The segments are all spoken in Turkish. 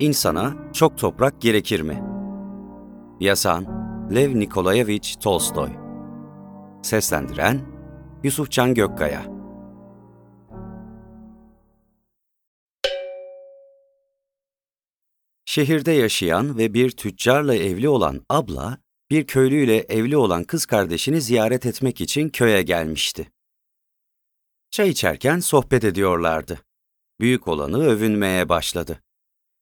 İnsana çok toprak gerekir mi? Yazan Lev Nikolayevich Tolstoy Seslendiren Yusufcan Gökkaya Şehirde yaşayan ve bir tüccarla evli olan abla, bir köylüyle evli olan kız kardeşini ziyaret etmek için köye gelmişti. Çay içerken sohbet ediyorlardı. Büyük olanı övünmeye başladı.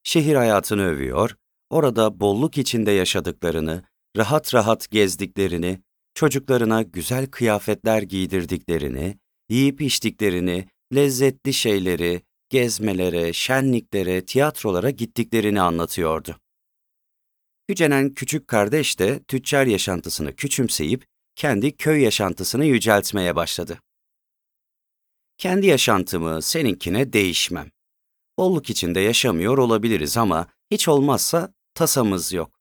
Şehir hayatını övüyor, orada bolluk içinde yaşadıklarını, rahat rahat gezdiklerini, çocuklarına güzel kıyafetler giydirdiklerini, yiyip içtiklerini, lezzetli şeyleri, gezmelere, şenliklere, tiyatrolara gittiklerini anlatıyordu. Gücenen küçük kardeş de tüccar yaşantısını küçümseyip kendi köy yaşantısını yüceltmeye başladı. Kendi yaşantımı seninkine değişmem. Bolluk içinde yaşamıyor olabiliriz ama hiç olmazsa tasamız yok.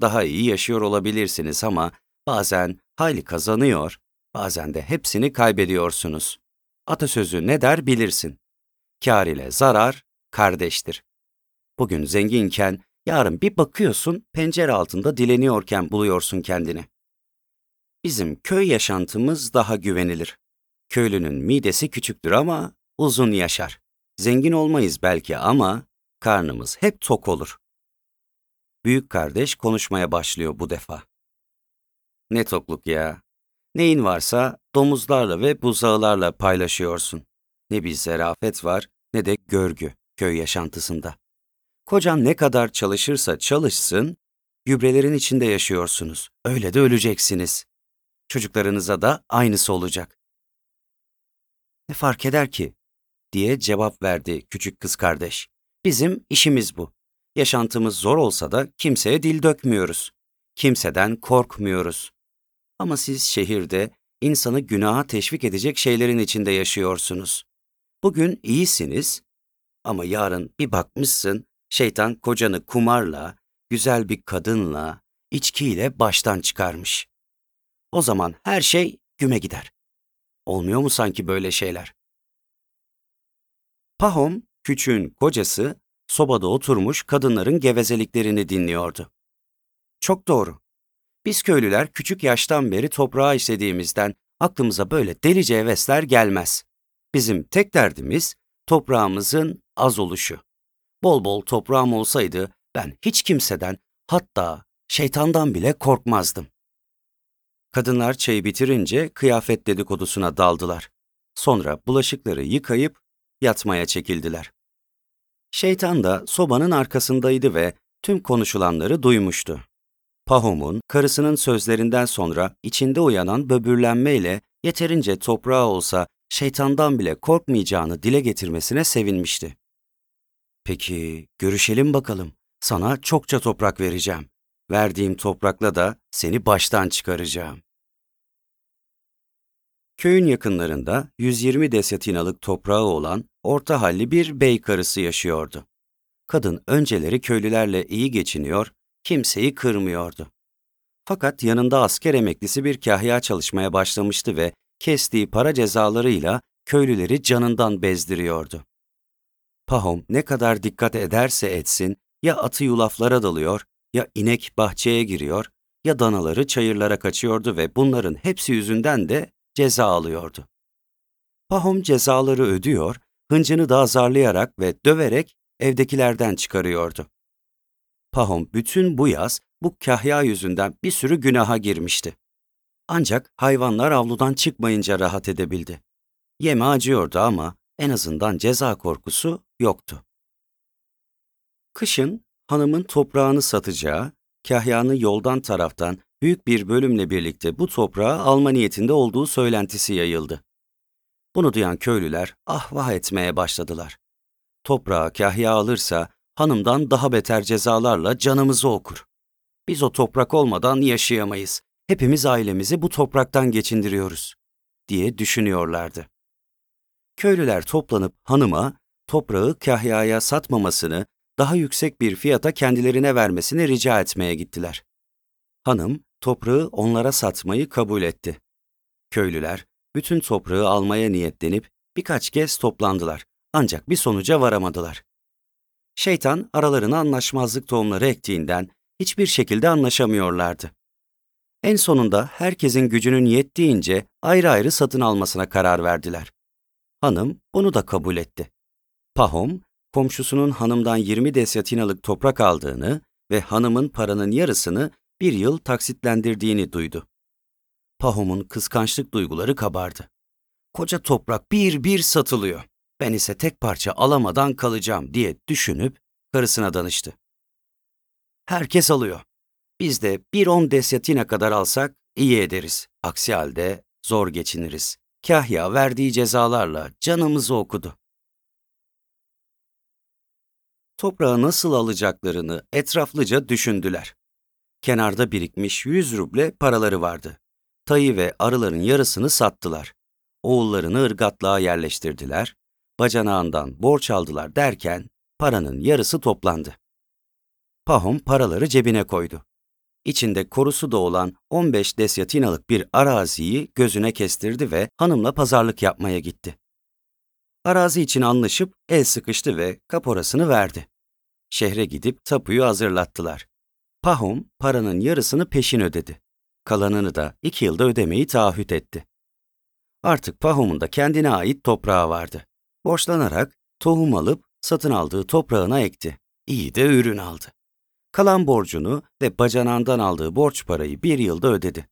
Daha iyi yaşıyor olabilirsiniz ama bazen hayli kazanıyor, bazen de hepsini kaybediyorsunuz. Atasözü ne der bilirsin. Kar ile zarar kardeştir. Bugün zenginken yarın bir bakıyorsun pencere altında dileniyorken buluyorsun kendini. Bizim köy yaşantımız daha güvenilir. Köylünün midesi küçüktür ama uzun yaşar. Zengin olmayız belki ama karnımız hep tok olur. Büyük kardeş konuşmaya başlıyor bu defa. Ne tokluk ya. Neyin varsa domuzlarla ve buzağılarla paylaşıyorsun. Ne bir zerafet var ne de görgü köy yaşantısında. Kocan ne kadar çalışırsa çalışsın, gübrelerin içinde yaşıyorsunuz. Öyle de öleceksiniz. Çocuklarınıza da aynısı olacak. Ne fark eder ki? Diye cevap verdi küçük kız kardeş. Bizim işimiz bu. Yaşantımız zor olsa da kimseye dil dökmüyoruz. Kimseden korkmuyoruz. Ama siz şehirde insanı günaha teşvik edecek şeylerin içinde yaşıyorsunuz. Bugün iyisiniz ama yarın bir bakmışsın şeytan kocanı kumarla, güzel bir kadınla, içkiyle baştan çıkarmış. O zaman her şey güme gider. Olmuyor mu sanki böyle şeyler? Pahom, küçüğün kocası, sobada oturmuş kadınların gevezeliklerini dinliyordu. Çok doğru. Biz köylüler küçük yaştan beri toprağa işlediğimizden aklımıza böyle delice hevesler gelmez. Bizim tek derdimiz toprağımızın az oluşu. Bol bol toprağım olsaydı ben hiç kimseden hatta şeytandan bile korkmazdım. Kadınlar çayı bitirince kıyafet dedikodusuna daldılar. Sonra bulaşıkları yıkayıp yatmaya çekildiler. Şeytan da sobanın arkasındaydı ve tüm konuşulanları duymuştu. Pahom'un karısının sözlerinden sonra içinde uyanan böbürlenmeyle yeterince toprağı olsa şeytandan bile korkmayacağını dile getirmesine sevinmişti. Peki, görüşelim bakalım. Sana çokça toprak vereceğim. Verdiğim toprakla da seni baştan çıkaracağım. Köyün yakınlarında 120 desatinalık toprağı olan orta halli bir bey karısı yaşıyordu. Kadın önceleri köylülerle iyi geçiniyor, kimseyi kırmıyordu. Fakat yanında asker emeklisi bir kahya çalışmaya başlamıştı ve kestiği para cezalarıyla köylüleri canından bezdiriyordu. Pahom ne kadar dikkat ederse etsin ya atı yulaflara dalıyor, ya inek bahçeye giriyor, ya danaları çayırlara kaçıyordu ve bunların hepsi yüzünden de ceza alıyordu. Pahom cezaları ödüyor, hıncını da azarlayarak ve döverek evdekilerden çıkarıyordu. Pahom bütün bu yaz bu kahya yüzünden bir sürü günaha girmişti. Ancak hayvanlar avludan çıkmayınca rahat edebildi. Yeme acıyordu ama en azından ceza korkusu yoktu. Kışın hanımın toprağını satacağı, kahyanı yoldan taraftan büyük bir bölümle birlikte bu toprağı alma niyetinde olduğu söylentisi yayıldı. Bunu duyan köylüler ah vah etmeye başladılar. Toprağı kahya alırsa hanımdan daha beter cezalarla canımızı okur. Biz o toprak olmadan yaşayamayız. Hepimiz ailemizi bu topraktan geçindiriyoruz diye düşünüyorlardı. Köylüler toplanıp hanıma toprağı kahyaya satmamasını, daha yüksek bir fiyata kendilerine vermesini rica etmeye gittiler. Hanım toprağı onlara satmayı kabul etti. Köylüler bütün toprağı almaya niyetlenip birkaç kez toplandılar ancak bir sonuca varamadılar. Şeytan aralarına anlaşmazlık tohumları ektiğinden hiçbir şekilde anlaşamıyorlardı. En sonunda herkesin gücünün yettiğince ayrı ayrı satın almasına karar verdiler. Hanım bunu da kabul etti. Pahom, komşusunun hanımdan 20 desyatinalık toprak aldığını ve hanımın paranın yarısını bir yıl taksitlendirdiğini duydu. Pahom'un kıskançlık duyguları kabardı. Koca toprak bir bir satılıyor. Ben ise tek parça alamadan kalacağım diye düşünüp karısına danıştı. Herkes alıyor. Biz de bir on desyatina kadar alsak iyi ederiz. Aksi halde zor geçiniriz. Kahya verdiği cezalarla canımızı okudu. Toprağı nasıl alacaklarını etraflıca düşündüler. Kenarda birikmiş 100 ruble paraları vardı. Tayı ve arıların yarısını sattılar. Oğullarını ırgatlığa yerleştirdiler. Bacanağından borç aldılar derken paranın yarısı toplandı. Pahom paraları cebine koydu. İçinde korusu da olan 15 desyatinalık bir araziyi gözüne kestirdi ve hanımla pazarlık yapmaya gitti. Arazi için anlaşıp el sıkıştı ve kaporasını verdi. Şehre gidip tapuyu hazırlattılar. Pahom paranın yarısını peşin ödedi. Kalanını da iki yılda ödemeyi taahhüt etti. Artık Pahom'un da kendine ait toprağı vardı. Borçlanarak tohum alıp satın aldığı toprağına ekti. İyi de ürün aldı. Kalan borcunu ve bacanağından aldığı borç parayı bir yılda ödedi.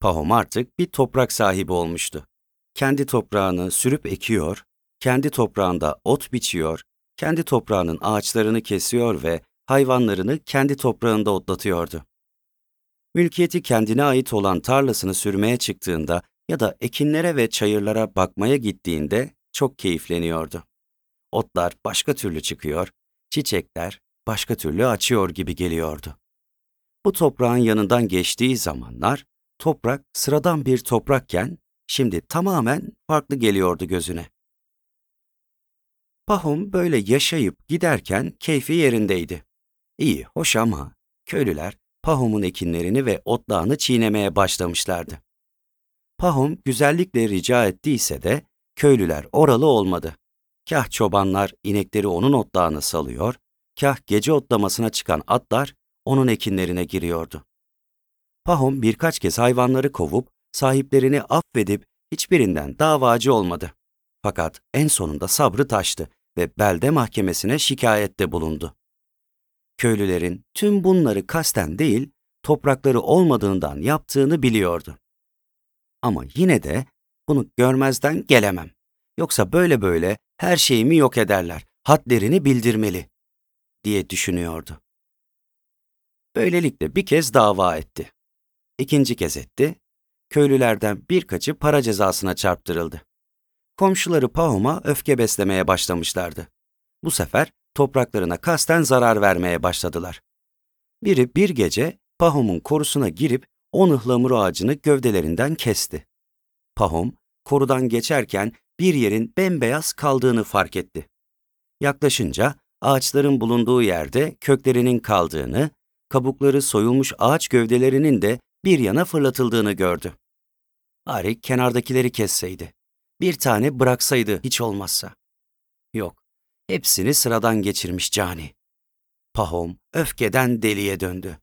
Pahom artık bir toprak sahibi olmuştu. Kendi toprağını sürüp ekiyor, kendi toprağında ot biçiyor, kendi toprağının ağaçlarını kesiyor ve hayvanlarını kendi toprağında otlatıyordu. Mülkiyeti kendine ait olan tarlasını sürmeye çıktığında ya da ekinlere ve çayırlara bakmaya gittiğinde çok keyifleniyordu. Otlar başka türlü çıkıyor, çiçekler başka türlü açıyor gibi geliyordu. Bu toprağın yanından geçtiği zamanlar toprak sıradan bir toprakken şimdi tamamen farklı geliyordu gözüne. Pahom böyle yaşayıp giderken keyfi yerindeydi. İyi, hoş ama köylüler Pahom'un ekinlerini ve otlağını çiğnemeye başlamışlardı. Pahom güzellikle rica ettiyse de köylüler oralı olmadı. Kah çobanlar inekleri onun otlağını salıyor, kah gece otlamasına çıkan atlar onun ekinlerine giriyordu. Pahom birkaç kez hayvanları kovup sahiplerini affedip hiçbirinden davacı olmadı. Fakat en sonunda sabrı taştı ve belde mahkemesine şikayette bulundu. Köylülerin tüm bunları kasten değil, toprakları olmadığından yaptığını biliyordu. Ama yine de bunu görmezden gelemem. Yoksa böyle böyle her şeyimi yok ederler, hadlerini bildirmeli, diye düşünüyordu. Böylelikle bir kez dava etti. İkinci kez etti, köylülerden birkaçı para cezasına çarptırıldı. Komşuları Pahom'a öfke beslemeye başlamışlardı. Bu sefer topraklarına kasten zarar vermeye başladılar. Biri bir gece Pahom'un korusuna girip on ıhlamur ağacını gövdelerinden kesti. Pahom, korudan geçerken bir yerin bembeyaz kaldığını fark etti. Yaklaşınca ağaçların bulunduğu yerde köklerinin kaldığını, kabukları soyulmuş ağaç gövdelerinin de bir yana fırlatıldığını gördü. Ari kenardakileri kesseydi. Bir tane bıraksaydı hiç olmazsa. Yok, hepsini sıradan geçirmiş cani. Pahom öfkeden deliye döndü.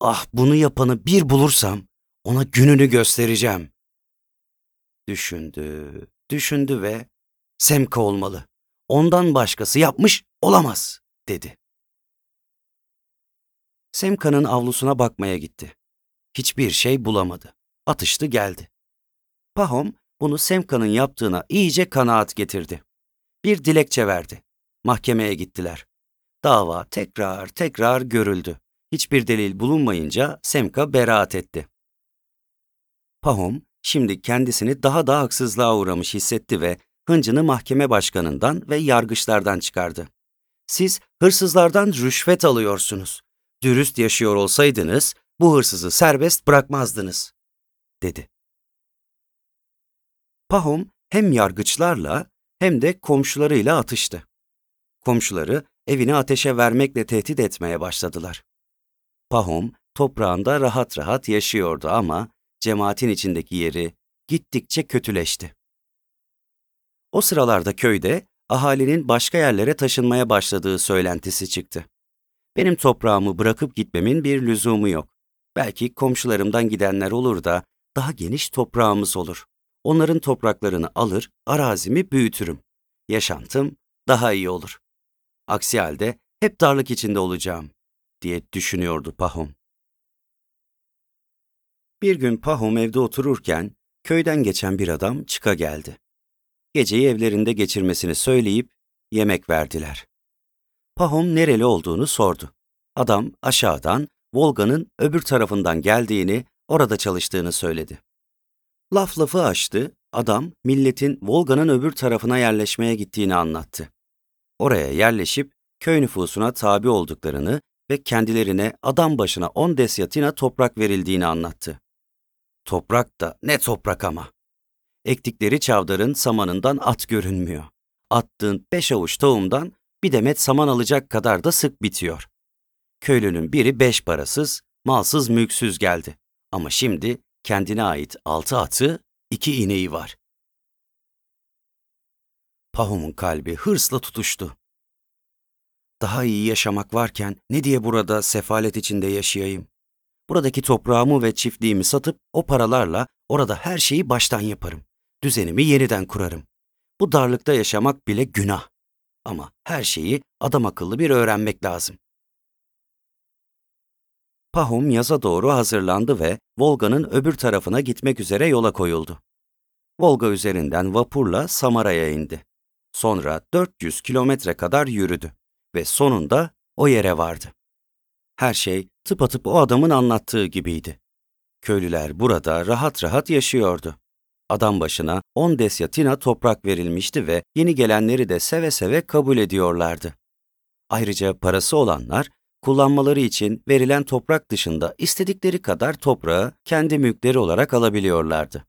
Ah bunu yapanı bir bulursam ona gününü göstereceğim. Düşündü, düşündü ve Semka olmalı. Ondan başkası yapmış olamaz dedi. Semka'nın avlusuna bakmaya gitti. Hiçbir şey bulamadı. Atıştı geldi. Pahom bunu Semka'nın yaptığına iyice kanaat getirdi. Bir dilekçe verdi. Mahkemeye gittiler. Dava tekrar tekrar görüldü. Hiçbir delil bulunmayınca Semka beraat etti. Pahom şimdi kendisini daha da haksızlığa uğramış hissetti ve hıncını mahkeme başkanından ve yargıçlardan çıkardı. Siz hırsızlardan rüşvet alıyorsunuz. Dürüst yaşıyor olsaydınız bu hırsızı serbest bırakmazdınız, dedi. Pahom hem yargıçlarla hem de komşularıyla atıştı. Komşuları evini ateşe vermekle tehdit etmeye başladılar. Pahom toprağında rahat rahat yaşıyordu ama cemaatin içindeki yeri gittikçe kötüleşti. O sıralarda köyde ahalinin başka yerlere taşınmaya başladığı söylentisi çıktı. Benim toprağımı bırakıp gitmemin bir lüzumu yok. Belki komşularımdan gidenler olur da daha geniş toprağımız olur. Onların topraklarını alır, arazimi büyütürüm. Yaşantım daha iyi olur. Aksi halde hep darlık içinde olacağım, diye düşünüyordu Pahom. Bir gün Pahom evde otururken köyden geçen bir adam çıka geldi. Geceyi evlerinde geçirmesini söyleyip yemek verdiler. Pahom nereli olduğunu sordu. Adam aşağıdan Volga'nın öbür tarafından geldiğini, orada çalıştığını söyledi. Laf lafı açtı, adam milletin Volga'nın öbür tarafına yerleşmeye gittiğini anlattı. Oraya yerleşip köy nüfusuna tabi olduklarını ve kendilerine adam başına 10 desyatina toprak verildiğini anlattı. Toprak da ne toprak ama. Ektikleri çavdarın samanından at görünmüyor. Attığın beş avuç tohumdan bir demet saman alacak kadar da sık bitiyor. Köylünün biri beş parasız, malsız mülksüz geldi. Ama şimdi kendine ait altı atı, iki ineği var. Pahom'un kalbi hırsla tutuştu. Daha iyi yaşamak varken ne diye burada sefalet içinde yaşayayım? Buradaki toprağımı ve çiftliğimi satıp o paralarla orada her şeyi baştan yaparım. Düzenimi yeniden kurarım. Bu darlıkta yaşamak bile günah. Ama her şeyi adam akıllı bir öğrenmek lazım. Pahom yaza doğru hazırlandı ve Volga'nın öbür tarafına gitmek üzere yola koyuldu. Volga üzerinden vapurla Samara'ya indi. Sonra 400 kilometre kadar yürüdü ve sonunda o yere vardı. Her şey tıpatıp o adamın anlattığı gibiydi. Köylüler burada rahat rahat yaşıyordu. Adam başına 10 desyatina toprak verilmişti ve yeni gelenleri de seve seve kabul ediyorlardı. Ayrıca parası olanlar kullanmaları için verilen toprak dışında istedikleri kadar toprağı kendi mülkleri olarak alabiliyorlardı.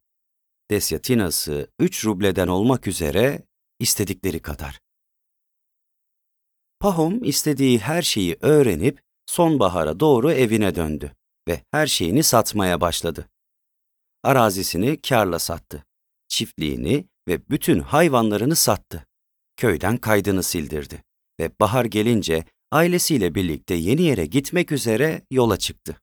Desyatinası 3 rubleden olmak üzere istedikleri kadar. Pahom istediği her şeyi öğrenip sonbahara doğru evine döndü ve her şeyini satmaya başladı. Arazisini karla sattı. Çiftliğini ve bütün hayvanlarını sattı. Köyden kaydını sildirdi ve bahar gelince ailesiyle birlikte yeni yere gitmek üzere yola çıktı.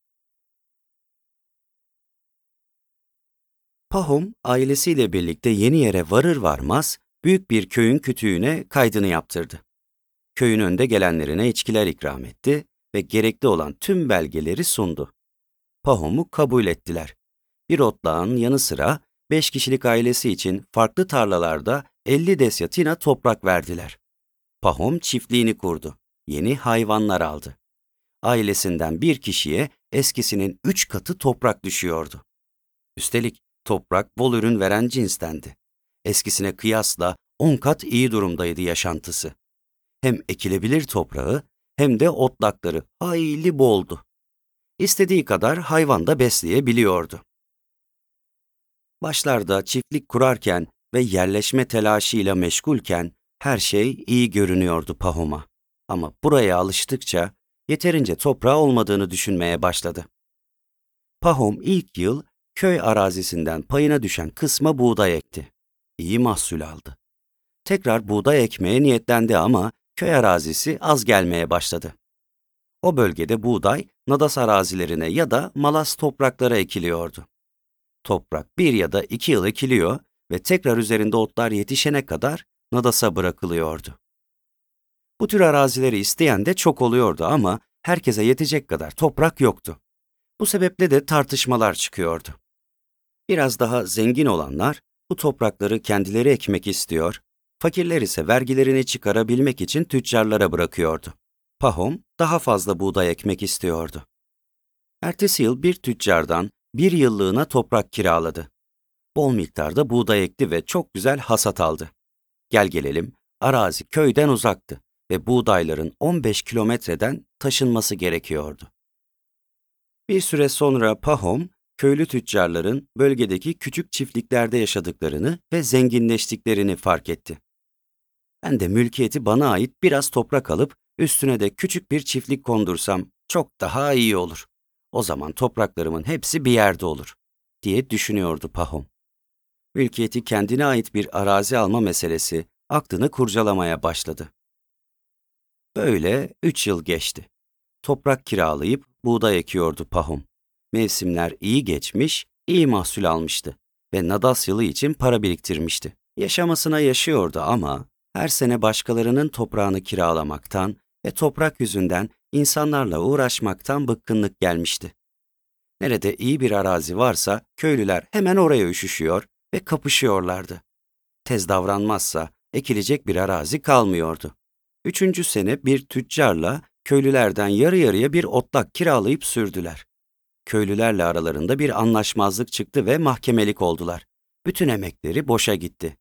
Pahom ailesiyle birlikte yeni yere varır varmaz büyük bir köyün kütüğüne kaydını yaptırdı. Köyün önde gelenlerine içkiler ikram etti ve gerekli olan tüm belgeleri sundu. Pahom'u kabul ettiler. Bir otlağın yanı sıra 5 kişilik ailesi için farklı tarlalarda 50 desyatina toprak verdiler. Pahom çiftliğini kurdu. Yeni hayvanlar aldı. Ailesinden bir kişiye eskisinin üç katı toprak düşüyordu. Üstelik toprak bol ürün veren cinstendi. Eskisine kıyasla on kat iyi durumdaydı yaşantısı. Hem ekilebilir toprağı hem de otlakları hayli boldu. İstediği kadar hayvan da besleyebiliyordu. Başlarda çiftlik kurarken ve yerleşme telaşıyla meşgulken her şey iyi görünüyordu Pahom'a. Ama buraya alıştıkça yeterince toprağı olmadığını düşünmeye başladı. Pahom ilk yıl köy arazisinden payına düşen kısma buğday ekti. İyi mahsul aldı. Tekrar buğday ekmeye niyetlendi ama köy arazisi az gelmeye başladı. O bölgede buğday nadas arazilerine ya da malas topraklara ekiliyordu. Toprak bir ya da iki yıl ekiliyor ve tekrar üzerinde otlar yetişene kadar nadasa bırakılıyordu. Bu tür arazileri isteyen de çok oluyordu ama herkese yetecek kadar toprak yoktu. Bu sebeple de tartışmalar çıkıyordu. Biraz daha zengin olanlar bu toprakları kendileri ekmek istiyor, fakirler ise vergilerini çıkarabilmek için tüccarlara bırakıyordu. Pahom daha fazla buğday ekmek istiyordu. Ertesi yıl bir tüccardan bir yıllığına toprak kiraladı. Bol miktarda buğday ekti ve çok güzel hasat aldı. Gel gelelim, arazi köyden uzaktı ve buğdayların 15 kilometreden taşınması gerekiyordu. Bir süre sonra Pahom, köylü tüccarların bölgedeki küçük çiftliklerde yaşadıklarını ve zenginleştiklerini fark etti. Ben de mülkiyeti bana ait biraz toprak alıp üstüne de küçük bir çiftlik kondursam çok daha iyi olur. O zaman topraklarımın hepsi bir yerde olur, diye düşünüyordu Pahom. Mülkiyeti kendine ait bir arazi alma meselesi aklını kurcalamaya başladı. Böyle üç yıl geçti. Toprak kiralayıp buğday ekiyordu Pahom. Mevsimler iyi geçmiş, iyi mahsul almıştı ve Nadas yılı için para biriktirmişti. Yaşamasına yaşıyordu ama her sene başkalarının toprağını kiralamaktan ve toprak yüzünden insanlarla uğraşmaktan bıkkınlık gelmişti. Nerede iyi bir arazi varsa köylüler hemen oraya üşüşüyor ve kapışıyorlardı. Tez davranmazsa ekilecek bir arazi kalmıyordu. Üçüncü sene bir tüccarla köylülerden yarı yarıya bir otlak kiralayıp sürdüler. Köylülerle aralarında bir anlaşmazlık çıktı ve mahkemelik oldular. Bütün emekleri boşa gitti.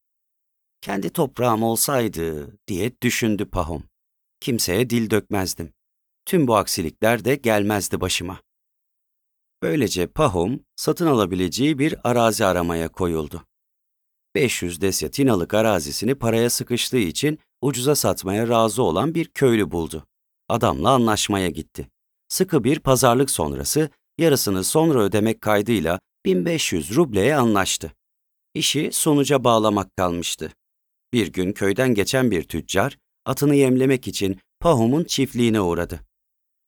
Kendi toprağım olsaydı diye düşündü Pahom. Kimseye dil dökmezdim. Tüm bu aksilikler de gelmezdi başıma. Böylece Pahom satın alabileceği bir arazi aramaya koyuldu. 500 desyatinalık arazisini paraya sıkıştığı için ucuza satmaya razı olan bir köylü buldu. Adamla anlaşmaya gitti. Sıkı bir pazarlık sonrası yarısını sonra ödemek kaydıyla 1500 rubleye anlaştı. İşi sonuca bağlamak kalmıştı. Bir gün köyden geçen bir tüccar, atını yemlemek için Pahom'un çiftliğine uğradı.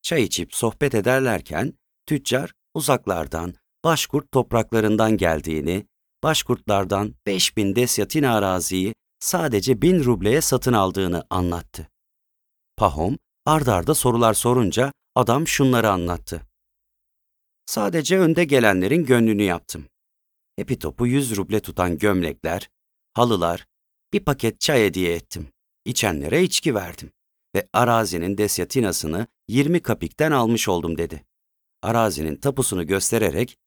Çay içip sohbet ederlerken, tüccar uzaklardan, Başkurt topraklarından geldiğini, Başkurtlardan 5000 desyatin araziyi sadece 1000 rubleye satın aldığını anlattı. Pahom, ardarda sorular sorunca adam şunları anlattı. Sadece önde gelenlerin gönlünü yaptım. Hepi topu 100 ruble tutan gömlekler, halılar, bir paket çay hediye ettim. İçenlere içki verdim ve arazinin desyatinasını 20 kapikten almış oldum dedi. Arazinin tapusunu göstererek,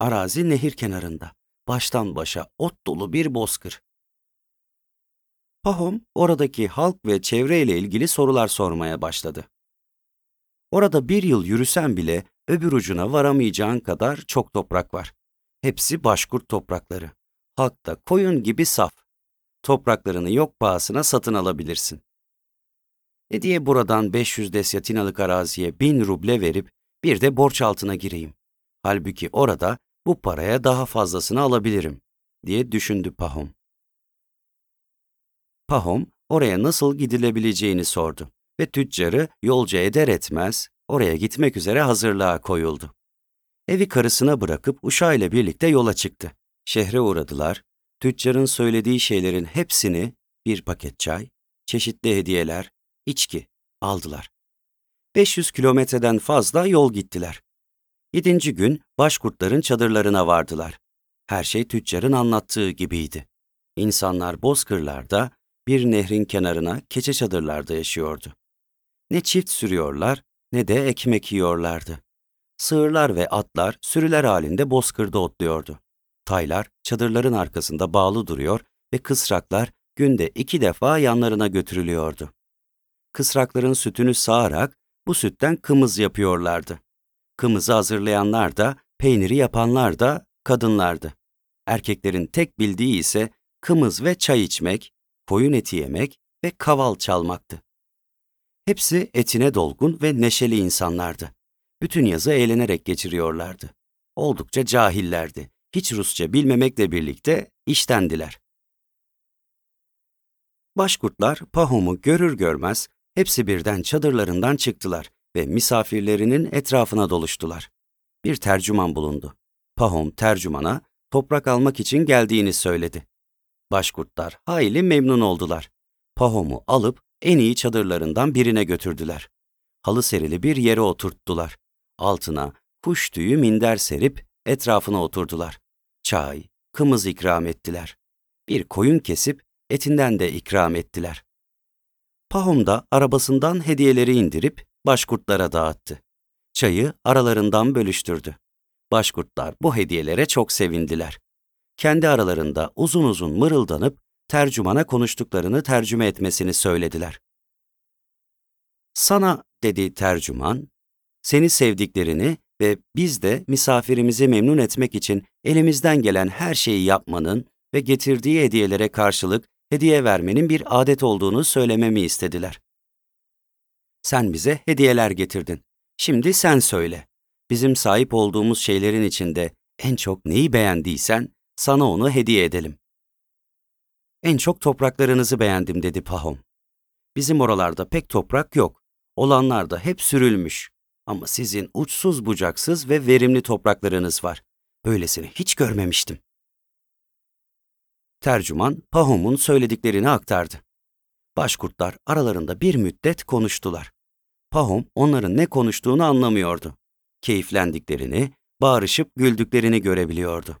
arazi nehir kenarında, baştan başa ot dolu bir bozkır. Pahom oradaki halk ve çevreyle ilgili sorular sormaya başladı. Orada bir yıl yürüsen bile öbür ucuna varamayacağın kadar çok toprak var. Hepsi başkurt toprakları. Halk da koyun gibi saf. Topraklarını yok pahasına satın alabilirsin. Ne diye buradan 500 desyatinalık araziye 1000 ruble verip bir de borç altına gireyim. Halbuki orada bu paraya daha fazlasını alabilirim, diye düşündü Pahom. Pahom, oraya nasıl gidilebileceğini sordu ve tüccarı yolcu eder etmez oraya gitmek üzere hazırlığa koyuldu. Evi karısına bırakıp uşağıyla birlikte yola çıktı. Şehre uğradılar, tüccarın söylediği şeylerin hepsini, bir paket çay, çeşitli hediyeler, içki aldılar. 500 kilometreden fazla yol gittiler. Yedinci gün başkurtların çadırlarına vardılar. Her şey tüccarın anlattığı gibiydi. İnsanlar bozkırlarda, bir nehrin kenarına keçe çadırlarda yaşıyordu. Ne çift sürüyorlar ne de ekmek yiyorlardı. Sığırlar ve atlar sürüler halinde bozkırda otluyordu. Taylar çadırların arkasında bağlı duruyor ve kısraklar günde iki defa yanlarına götürülüyordu. Kısrakların sütünü sağarak bu sütten kımız yapıyorlardı. Kımızı hazırlayanlar da, peyniri yapanlar da kadınlardı. Erkeklerin tek bildiği ise kımız ve çay içmek, koyun eti yemek ve kaval çalmaktı. Hepsi etine dolgun ve neşeli insanlardı. Bütün yazı eğlenerek geçiriyorlardı. Oldukça cahillerdi. Hiç Rusça bilmemekle birlikte iştendiler. Başkurtlar Pahom'u görür görmez hepsi birden çadırlarından çıktılar ve misafirlerinin etrafına doluştular. Bir tercüman bulundu. Pahom tercümana toprak almak için geldiğini söyledi. Başkurtlar hayli memnun oldular. Pahom'u alıp en iyi çadırlarından birine götürdüler. Halı serili bir yere oturttular. Altına kuş tüyü minder serip etrafına oturdular. Çay, kımız ikram ettiler. Bir koyun kesip etinden de ikram ettiler. Pahom da arabasından hediyeleri indirip başkurtlara dağıttı. Çayı aralarından bölüştürdü. Başkurtlar bu hediyelere çok sevindiler. Kendi aralarında uzun uzun mırıldanıp tercümana konuştuklarını tercüme etmesini söylediler. Sana, dedi tercüman, seni sevdiklerini ve biz de misafirimizi memnun etmek için elimizden gelen her şeyi yapmanın ve getirdiği hediyelere karşılık hediye vermenin bir adet olduğunu söylememi istediler. Sen bize hediyeler getirdin. Şimdi sen söyle. Bizim sahip olduğumuz şeylerin içinde en çok neyi beğendiysen sana onu hediye edelim. En çok topraklarınızı beğendim dedi Pahom. Bizim oralarda pek toprak yok. Olanlar da hep sürülmüş. Ama sizin uçsuz bucaksız ve verimli topraklarınız var. Böylesini hiç görmemiştim. Tercüman Pahom'un söylediklerini aktardı. Başkurtlar aralarında bir müddet konuştular. Pahom onların ne konuştuğunu anlamıyordu. Keyiflendiklerini, bağırışıp güldüklerini görebiliyordu.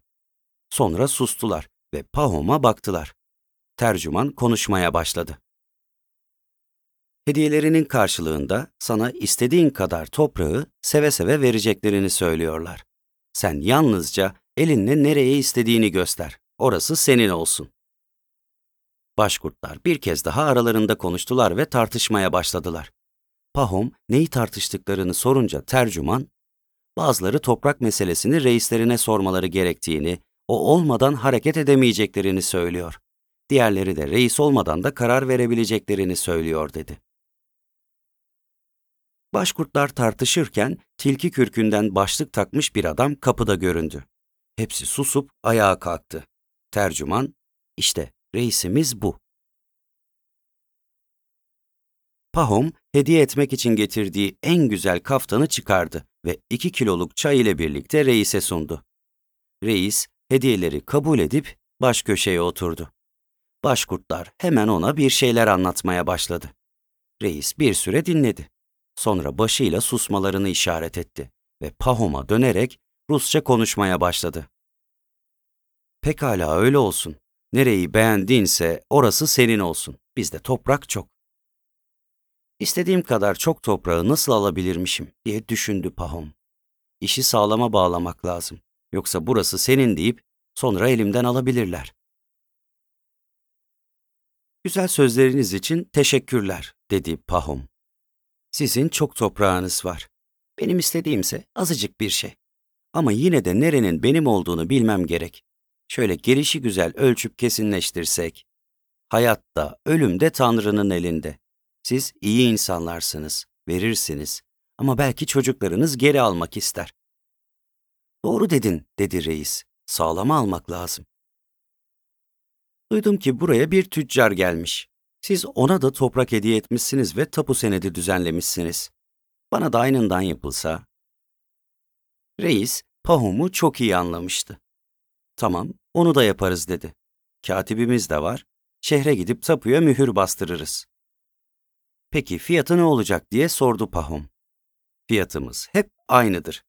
Sonra sustular ve Pahom'a baktılar. Tercüman konuşmaya başladı. Hediyelerinin karşılığında sana istediğin kadar toprağı seve seve vereceklerini söylüyorlar. Sen yalnızca elinle nereye istediğini göster. Orası senin olsun. Başkurtlar bir kez daha aralarında konuştular ve tartışmaya başladılar. Pahom neyi tartıştıklarını sorunca tercüman, bazıları toprak meselesini reislerine sormaları gerektiğini, o olmadan hareket edemeyeceklerini söylüyor. Diğerleri de reis olmadan da karar verebileceklerini söylüyor dedi. Başkurtlar tartışırken tilki kürkünden başlık takmış bir adam kapıda göründü. Hepsi susup ayağa kalktı. Tercüman, işte reisimiz bu. Pahom, hediye etmek için getirdiği en güzel kaftanı çıkardı ve iki kiloluk çay ile birlikte reise sundu. Reis, hediyeleri kabul edip baş köşeye oturdu. Başkurtlar hemen ona bir şeyler anlatmaya başladı. Reis bir süre dinledi. Sonra başıyla susmalarını işaret etti ve Pahom'a dönerek Rusça konuşmaya başladı. Pekala öyle olsun. Nereyi beğendinse orası senin olsun. Bizde toprak çok. İstediğim kadar çok toprağı nasıl alabilirmişim diye düşündü Pahom. İşi sağlama bağlamak lazım. Yoksa burası senin deyip sonra elimden alabilirler. Güzel sözleriniz için teşekkürler, dedi Pahom. Sizin çok toprağınız var. Benim istediğimse azıcık bir şey. Ama yine de nerenin benim olduğunu bilmem gerek. Şöyle gelişi güzel ölçüp kesinleştirsek. Hayatta, ölümde Tanrı'nın elinde. Siz iyi insanlarsınız, verirsiniz. Ama belki çocuklarınız geri almak ister. Doğru dedin, dedi reis. Sağlama almak lazım. Duydum ki buraya bir tüccar gelmiş. Siz ona da toprak hediye etmişsiniz ve tapu senedi düzenlemişsiniz. Bana da aynından yapılsa. Reis, Pahum'u çok iyi anlamıştı. Tamam, onu da yaparız dedi. Katibimiz de var. Şehre gidip tapuya mühür bastırırız. Peki fiyatı ne olacak diye sordu Pahum. Fiyatımız hep aynıdır.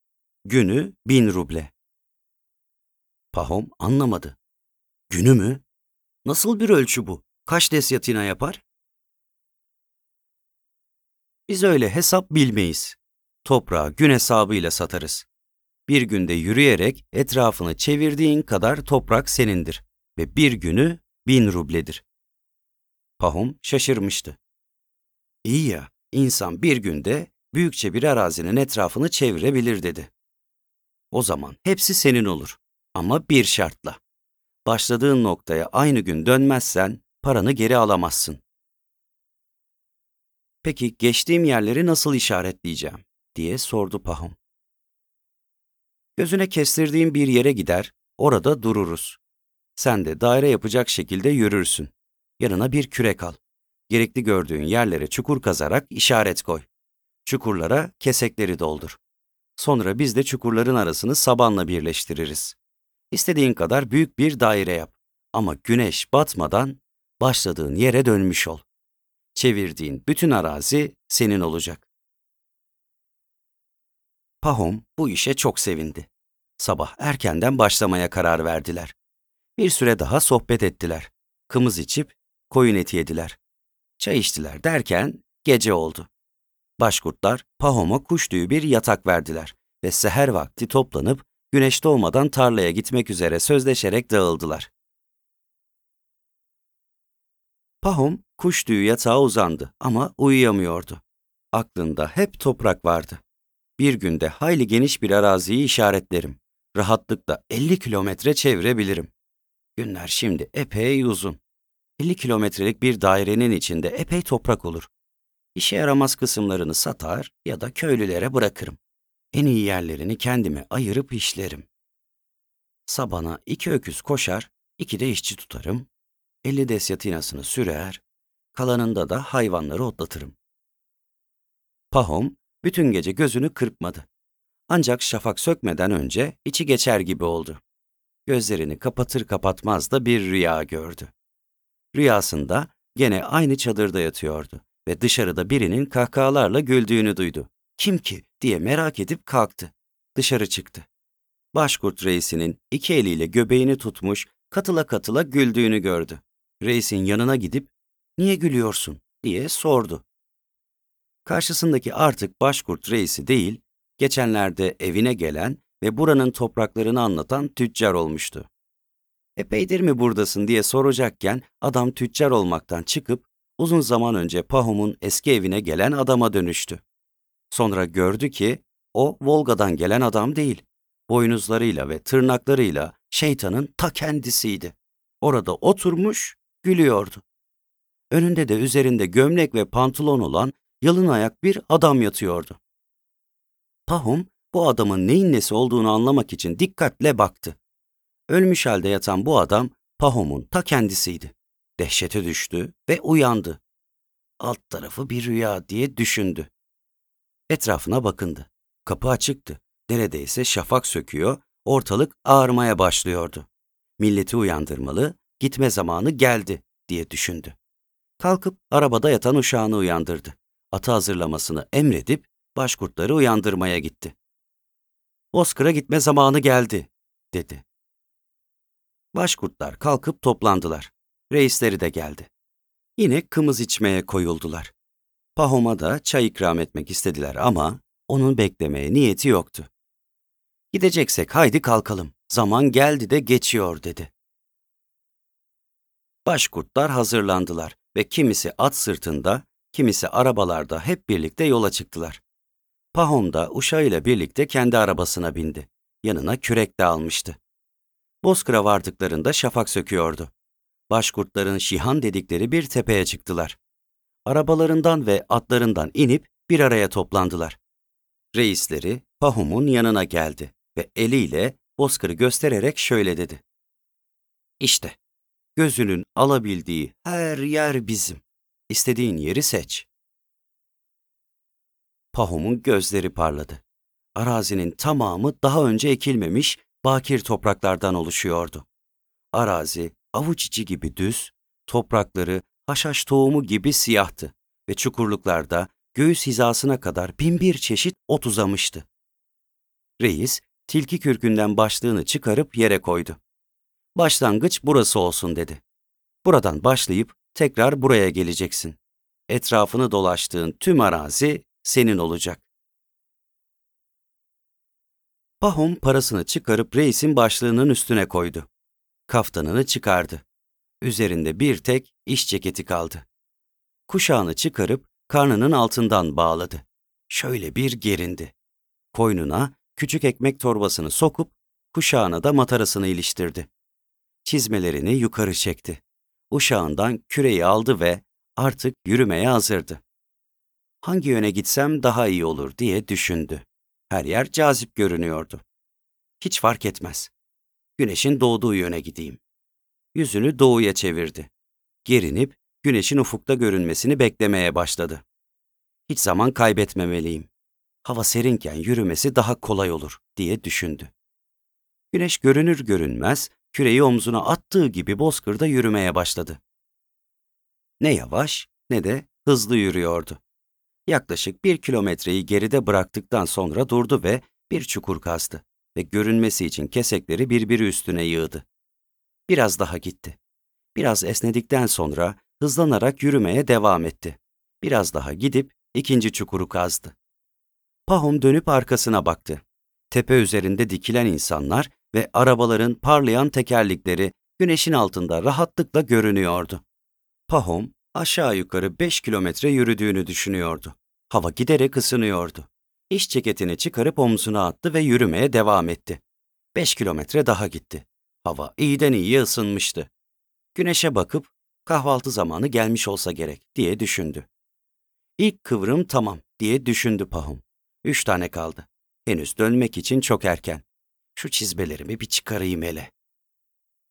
Günü bin ruble. Pahom anlamadı. Günü mü? Nasıl bir ölçü bu? Kaç desyatina yapar? Biz öyle hesap bilmeyiz. Toprağı gün hesabıyla satarız. Bir günde yürüyerek etrafını çevirdiğin kadar toprak senindir ve bir günü bin rubledir. Pahom şaşırmıştı. İyi ya, insan bir günde büyükçe bir arazinin etrafını çevirebilir dedi. O zaman hepsi senin olur ama bir şartla. Başladığın noktaya aynı gün dönmezsen paranı geri alamazsın. Peki geçtiğim yerleri nasıl işaretleyeceğim diye sordu Pahom. Gözüne kestirdiğim bir yere gider, orada dururuz. Sen de daire yapacak şekilde yürürsün. Yanına bir kürek al. Gerekli gördüğün yerlere çukur kazarak işaret koy. Çukurlara kesekleri doldur. Sonra biz de çukurların arasını sabanla birleştiririz. İstediğin kadar büyük bir daire yap. Ama güneş batmadan başladığın yere dönmüş ol. Çevirdiğin bütün arazi senin olacak. Pahom bu işe çok sevindi. Sabah erkenden başlamaya karar verdiler. Bir süre daha sohbet ettiler. Kımız içip koyun eti yediler. Çay içtiler derken gece oldu. Başkurtlar Pahom'a kuş tüyü bir yatak verdiler ve seher vakti toplanıp güneş doğmadan tarlaya gitmek üzere sözleşerek dağıldılar. Pahom kuş tüyü yatağa uzandı ama uyuyamıyordu. Aklında hep toprak vardı. Bir günde hayli geniş bir araziyi işaretlerim. Rahatlıkla 50 kilometre çevirebilirim. Günler şimdi epey uzun. 50 kilometrelik bir dairenin içinde epey toprak olur. İşe yaramaz kısımlarını satar ya da köylülere bırakırım. En iyi yerlerini kendime ayırıp işlerim. Sabana iki öküz koşar, iki de işçi tutarım. 50 desyatinasını sürer, kalanında da hayvanları otlatırım. Pahom bütün gece gözünü kırpmadı. Ancak şafak sökmeden önce içi geçer gibi oldu. Gözlerini kapatır kapatmaz da bir rüya gördü. Rüyasında gene aynı çadırda yatıyordu ve dışarıda birinin kahkahalarla güldüğünü duydu. Kim ki diye merak edip kalktı. Dışarı çıktı. Başkurt reisinin iki eliyle göbeğini tutmuş, katıla katıla güldüğünü gördü. Reisin yanına gidip, niye gülüyorsun diye sordu. Karşısındaki artık Başkurt reisi değil, geçenlerde evine gelen ve buranın topraklarını anlatan tüccar olmuştu. Epeydir mi buradasın diye soracakken adam tüccar olmaktan çıkıp uzun zaman önce Pahom'un eski evine gelen adama dönüştü. Sonra gördü ki o Volga'dan gelen adam değil. Boynuzlarıyla ve tırnaklarıyla şeytanın ta kendisiydi. Orada oturmuş, gülüyordu. Önünde de üzerinde gömlek ve pantolon olan yalın ayak bir adam yatıyordu. Pahom bu adamın neyin nesi olduğunu anlamak için dikkatle baktı. Ölmüş halde yatan bu adam Pahom'un ta kendisiydi. Dehşete düştü ve uyandı. Alt tarafı bir rüya diye düşündü. Etrafına bakındı. Kapı açıktı. Neredeyse şafak söküyor, ortalık ağarmaya başlıyordu. Milleti uyandırmalı, gitme zamanı geldi diye düşündü. Kalkıp arabada yatan uşağını uyandırdı. Atı hazırlamasını emredip başkurtları uyandırmaya gitti. Bozkır'a gitme zamanı geldi, dedi. Başkurtlar kalkıp toplandılar. Reisleri de geldi. Yine kımız içmeye koyuldular. Pahom'a da çay ikram etmek istediler ama onun beklemeye niyeti yoktu. Gideceksek haydi kalkalım, zaman geldi de geçiyor dedi. Başkurtlar hazırlandılar ve kimisi at sırtında, kimisi arabalarda hep birlikte yola çıktılar. Pahom da uşağıyla birlikte kendi arabasına bindi. Yanına kürek de almıştı. Bozkır'a vardıklarında şafak söküyordu. Başkurtların şihan dedikleri bir tepeye çıktılar. Arabalarından ve atlarından inip bir araya toplandılar. Reisleri Pahom'un yanına geldi ve eliyle Bozkır'ı göstererek şöyle dedi. İşte, gözünün alabildiği her yer bizim. İstediğin yeri seç. Pahom'un gözleri parladı. Arazinin tamamı daha önce ekilmemiş bakir topraklardan oluşuyordu. Arazi avuç içi gibi düz, toprakları haşhaş tohumu gibi siyahtı ve çukurluklarda göğüs hizasına kadar bin bir çeşit ot uzamıştı. Reis, tilki kürkünden başlığını çıkarıp yere koydu. Başlangıç burası olsun dedi. Buradan başlayıp tekrar buraya geleceksin. Etrafını dolaştığın tüm arazi senin olacak. Pahom parasını çıkarıp reisin başlığının üstüne koydu. Kaftanını çıkardı. Üzerinde bir tek iş ceketi kaldı. Kuşağını çıkarıp karnının altından bağladı. Şöyle bir gerindi. Koynuna küçük ekmek torbasını sokup kuşağına da matarasını iliştirdi. Çizmelerini yukarı çekti. Uşağından küreyi aldı ve artık yürümeye hazırdı. Hangi yöne gitsem daha iyi olur diye düşündü. Her yer cazip görünüyordu. Hiç fark etmez. Güneşin doğduğu yöne gideyim. Yüzünü doğuya çevirdi. Gerinip güneşin ufukta görünmesini beklemeye başladı. Hiç zaman kaybetmemeliyim. Hava serinken yürümesi daha kolay olur diye düşündü. Güneş görünür görünmez küreyi omzuna attığı gibi bozkırda yürümeye başladı. Ne yavaş ne de hızlı yürüyordu. Yaklaşık bir kilometreyi geride bıraktıktan sonra durdu ve bir çukur kazdı ve görünmesi için kesekleri birbiri üstüne yığdı. Biraz daha gitti. Biraz esnedikten sonra hızlanarak yürümeye devam etti. Biraz daha gidip ikinci çukuru kazdı. Pahom dönüp arkasına baktı. Tepe üzerinde dikilen insanlar ve arabaların parlayan tekerlikleri güneşin altında rahatlıkla görünüyordu. Pahom aşağı yukarı 5 kilometre yürüdüğünü düşünüyordu. Hava giderek ısınıyordu. İş ceketini çıkarıp omzuna attı ve yürümeye devam etti. 5 kilometre daha gitti. Hava iyiden iyiye ısınmıştı. Güneşe bakıp kahvaltı zamanı gelmiş olsa gerek diye düşündü. İlk kıvrım tamam diye düşündü Pahum. Üç tane kaldı. Henüz dönmek için çok erken. Şu çizmelerimi bir çıkarayım hele.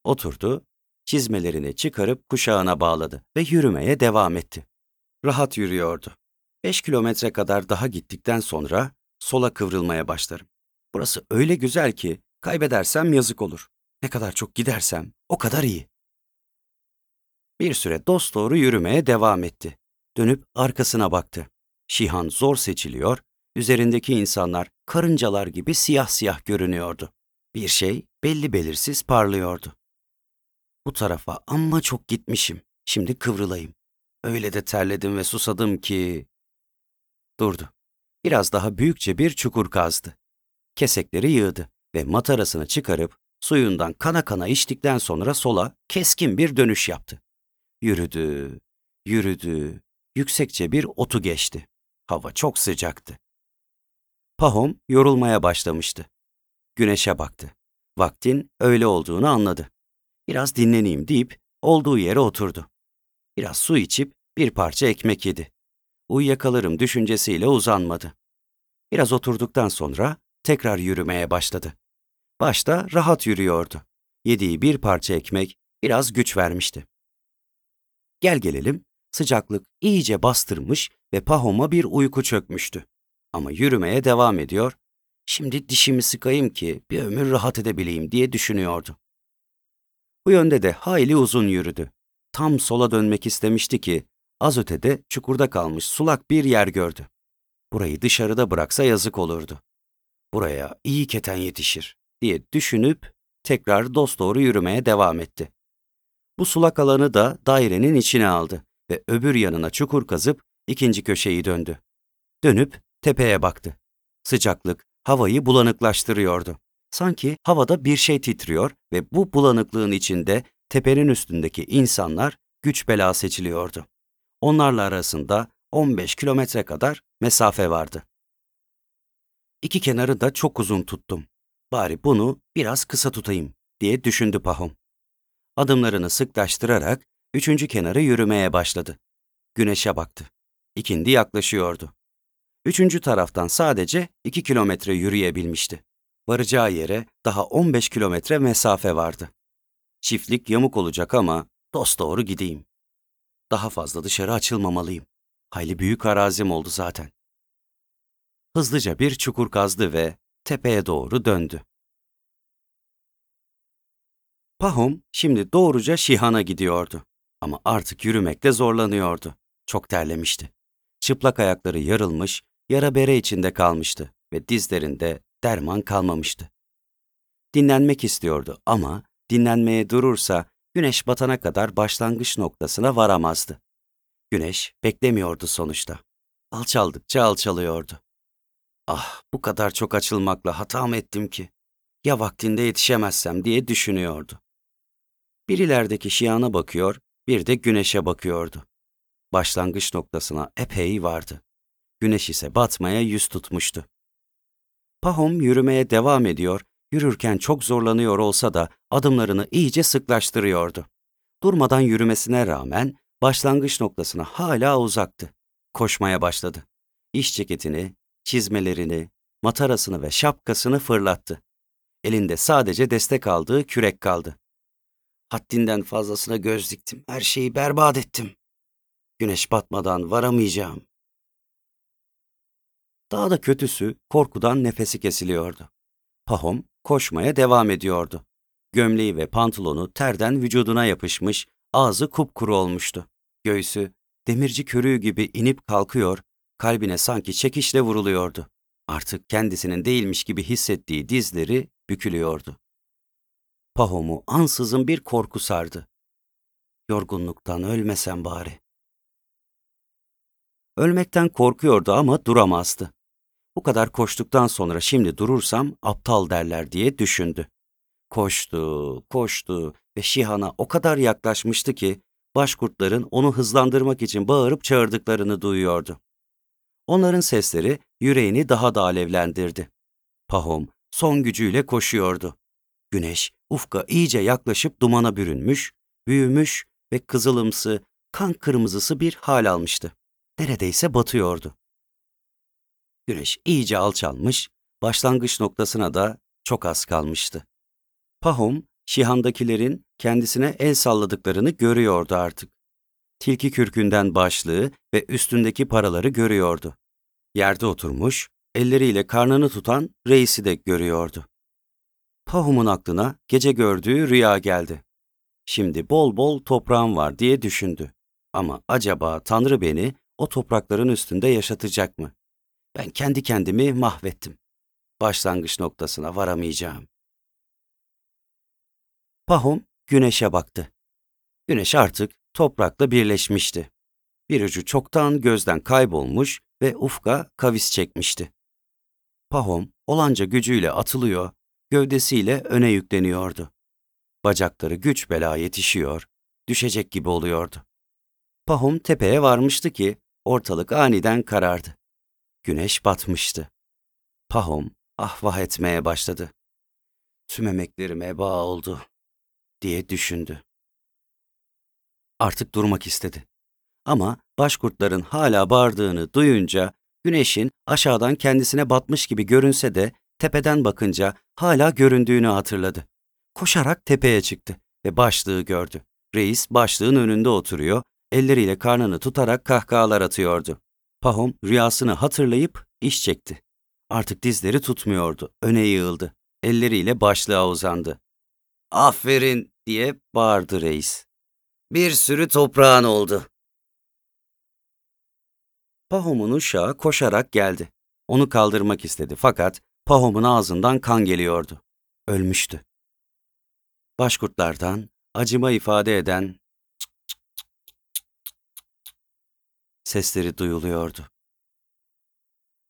Oturdu Çizmelerini çıkarıp kuşağına bağladı ve yürümeye devam etti. Rahat yürüyordu. Beş kilometre kadar daha gittikten sonra sola kıvrılmaya başlarım. Burası öyle güzel ki kaybedersem yazık olur. Ne kadar çok gidersem o kadar iyi. Bir süre dosdoğru yürümeye devam etti. Dönüp arkasına baktı. Şihan zor seçiliyor, üzerindeki insanlar karıncalar gibi siyah siyah görünüyordu. Bir şey belli belirsiz parlıyordu. Bu tarafa amma çok gitmişim. Şimdi kıvrılayım. Öyle de terledim ve susadım ki... Durdu. Biraz daha büyükçe bir çukur kazdı. Kesekleri yığdı ve matarasını çıkarıp suyundan kana kana içtikten sonra sola keskin bir dönüş yaptı. Yürüdü, yürüdü, yüksekçe bir otu geçti. Hava çok sıcaktı. Pahom yorulmaya başlamıştı. Güneşe baktı. Vaktin öyle olduğunu anladı. Biraz dinleneyim deyip olduğu yere oturdu. Biraz su içip bir parça ekmek yedi. Uyuyakalırım düşüncesiyle uzanmadı. Biraz oturduktan sonra tekrar yürümeye başladı. Başta rahat yürüyordu. Yediği bir parça ekmek biraz güç vermişti. Gel gelelim, sıcaklık iyice bastırmış ve Pahom'a bir uyku çökmüştü. Ama yürümeye devam ediyor, şimdi dişimi sıkayım ki bir ömür rahat edebileyim diye düşünüyordu. Bu yönde de hayli uzun yürüdü. Tam sola dönmek istemişti ki az ötede çukurda kalmış sulak bir yer gördü. Burayı dışarıda bıraksa yazık olurdu. Buraya iyi keten yetişir diye düşünüp tekrar dosdoğru yürümeye devam etti. Bu sulak alanı da dairenin içine aldı ve öbür yanına çukur kazıp ikinci köşeyi döndü. Dönüp tepeye baktı. Sıcaklık havayı bulanıklaştırıyordu. Sanki havada bir şey titriyor ve bu bulanıklığın içinde tepenin üstündeki insanlar güç bela seçiliyordu. Onlarla arasında 15 kilometre kadar mesafe vardı. İki kenarı da çok uzun tuttum. Bari bunu biraz kısa tutayım diye düşündü Pahom. Adımlarını sıklaştırarak üçüncü kenarı yürümeye başladı. Güneşe baktı. İkindi yaklaşıyordu. Üçüncü taraftan sadece iki kilometre yürüyebilmişti. Varacağı yere daha 15 kilometre mesafe vardı. Çiftlik yamuk olacak ama dosdoğru gideyim. Daha fazla dışarı açılmamalıyım. Hayli büyük arazim oldu zaten. Hızlıca bir çukur kazdı ve tepeye doğru döndü. Pahom şimdi doğruca Şihan'a gidiyordu. Ama artık yürümekte zorlanıyordu. Çok terlemişti. Çıplak ayakları yarılmış, yara bere içinde kalmıştı ve dizlerinde derman kalmamıştı. Dinlenmek istiyordu ama dinlenmeye durursa güneş batana kadar başlangıç noktasına varamazdı. Güneş beklemiyordu sonuçta. Alçaldıkça alçalıyordu. Ah, bu kadar çok açılmakla hata mı ettim ki? Ya vaktinde yetişemezsem diye düşünüyordu. Bir ilerideki şiana bakıyor, bir de güneşe bakıyordu. Başlangıç noktasına epey vardı. Güneş ise batmaya yüz tutmuştu. Pahom yürümeye devam ediyor, yürürken çok zorlanıyor olsa da adımlarını iyice sıklaştırıyordu. Durmadan yürümesine rağmen başlangıç noktasına hala uzaktı. Koşmaya başladı. İş ceketini, çizmelerini, matarasını ve şapkasını fırlattı. Elinde sadece destek aldığı kürek kaldı. Haddinden fazlasına göz diktim. Her şeyi berbat ettim. Güneş batmadan varamayacağım. Daha da kötüsü korkudan nefesi kesiliyordu. Pahom koşmaya devam ediyordu. Gömleği ve pantolonu terden vücuduna yapışmış, ağzı kupkuru olmuştu. Göğsü demirci körüğü gibi inip kalkıyor, kalbine sanki çekişle vuruluyordu. Artık kendisinin değilmiş gibi hissettiği dizleri bükülüyordu. Pahom'u ansızın bir korku sardı. Yorgunluktan ölmesem bari. Ölmekten korkuyordu ama duramazdı. Bu kadar koştuktan sonra şimdi durursam aptal derler diye düşündü. Koştu, koştu ve Şihan'a o kadar yaklaşmıştı ki başkurtların onu hızlandırmak için bağırıp çağırdıklarını duyuyordu. Onların sesleri yüreğini daha da alevlendirdi. Pahom son gücüyle koşuyordu. Güneş ufka iyice yaklaşıp dumana bürünmüş, büyümüş ve kızılımsı, kan kırmızısı bir hal almıştı. Neredeyse batıyordu. Güneş iyice alçalmış, başlangıç noktasına da çok az kalmıştı. Pahom Şihandakilerin kendisine el salladıklarını görüyordu artık. Tilki kürkünden başlığı ve üstündeki paraları görüyordu. Yerde oturmuş, elleriyle karnını tutan reisi de görüyordu. Pahum'un aklına gece gördüğü rüya geldi. Şimdi bol bol toprağım var diye düşündü. Ama acaba Tanrı beni o toprakların üstünde yaşatacak mı? Ben kendi kendimi mahvettim. Başlangıç noktasına varamayacağım. Pahum güneşe baktı. Güneş artık toprakla birleşmişti. Bir ucu çoktan gözden kaybolmuş ve ufka kavis çekmişti. Pahom olanca gücüyle atılıyor, gövdesiyle öne yükleniyordu. Bacakları güç bela yetişiyor, düşecek gibi oluyordu. Pahom tepeye varmıştı ki ortalık aniden karardı. Güneş batmıştı. Pahom ahvah etmeye başladı. Tüm emeklerim eba oldu diye düşündü. Artık durmak istedi. Ama başkurtların hala bağırdığını duyunca güneşin aşağıdan kendisine batmış gibi görünse de tepeden bakınca hala göründüğünü hatırladı. Koşarak tepeye çıktı ve başlığı gördü. Reis başlığın önünde oturuyor, elleriyle karnını tutarak kahkahalar atıyordu. Pahom rüyasını hatırlayıp iş çekti. Artık dizleri tutmuyordu, öne yığıldı. Elleriyle başlığa uzandı. Aferin diye bağırdı reis. Bir sürü toprağın oldu. Pahom'un uşağı koşarak geldi. Onu kaldırmak istedi fakat Pahom'un ağzından kan geliyordu. Ölmüştü. Başkurtlardan acıma ifade eden sesleri duyuluyordu.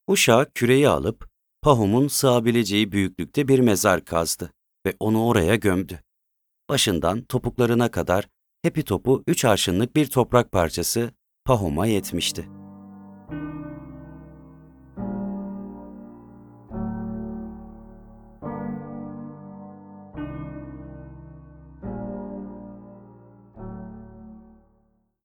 Uşak küreyi alıp Pahom'un sığabileceği büyüklükte bir mezar kazdı ve onu oraya gömdü. Başından topuklarına kadar hepi topu üç arşınlık bir toprak parçası Pahom'a yetmişti.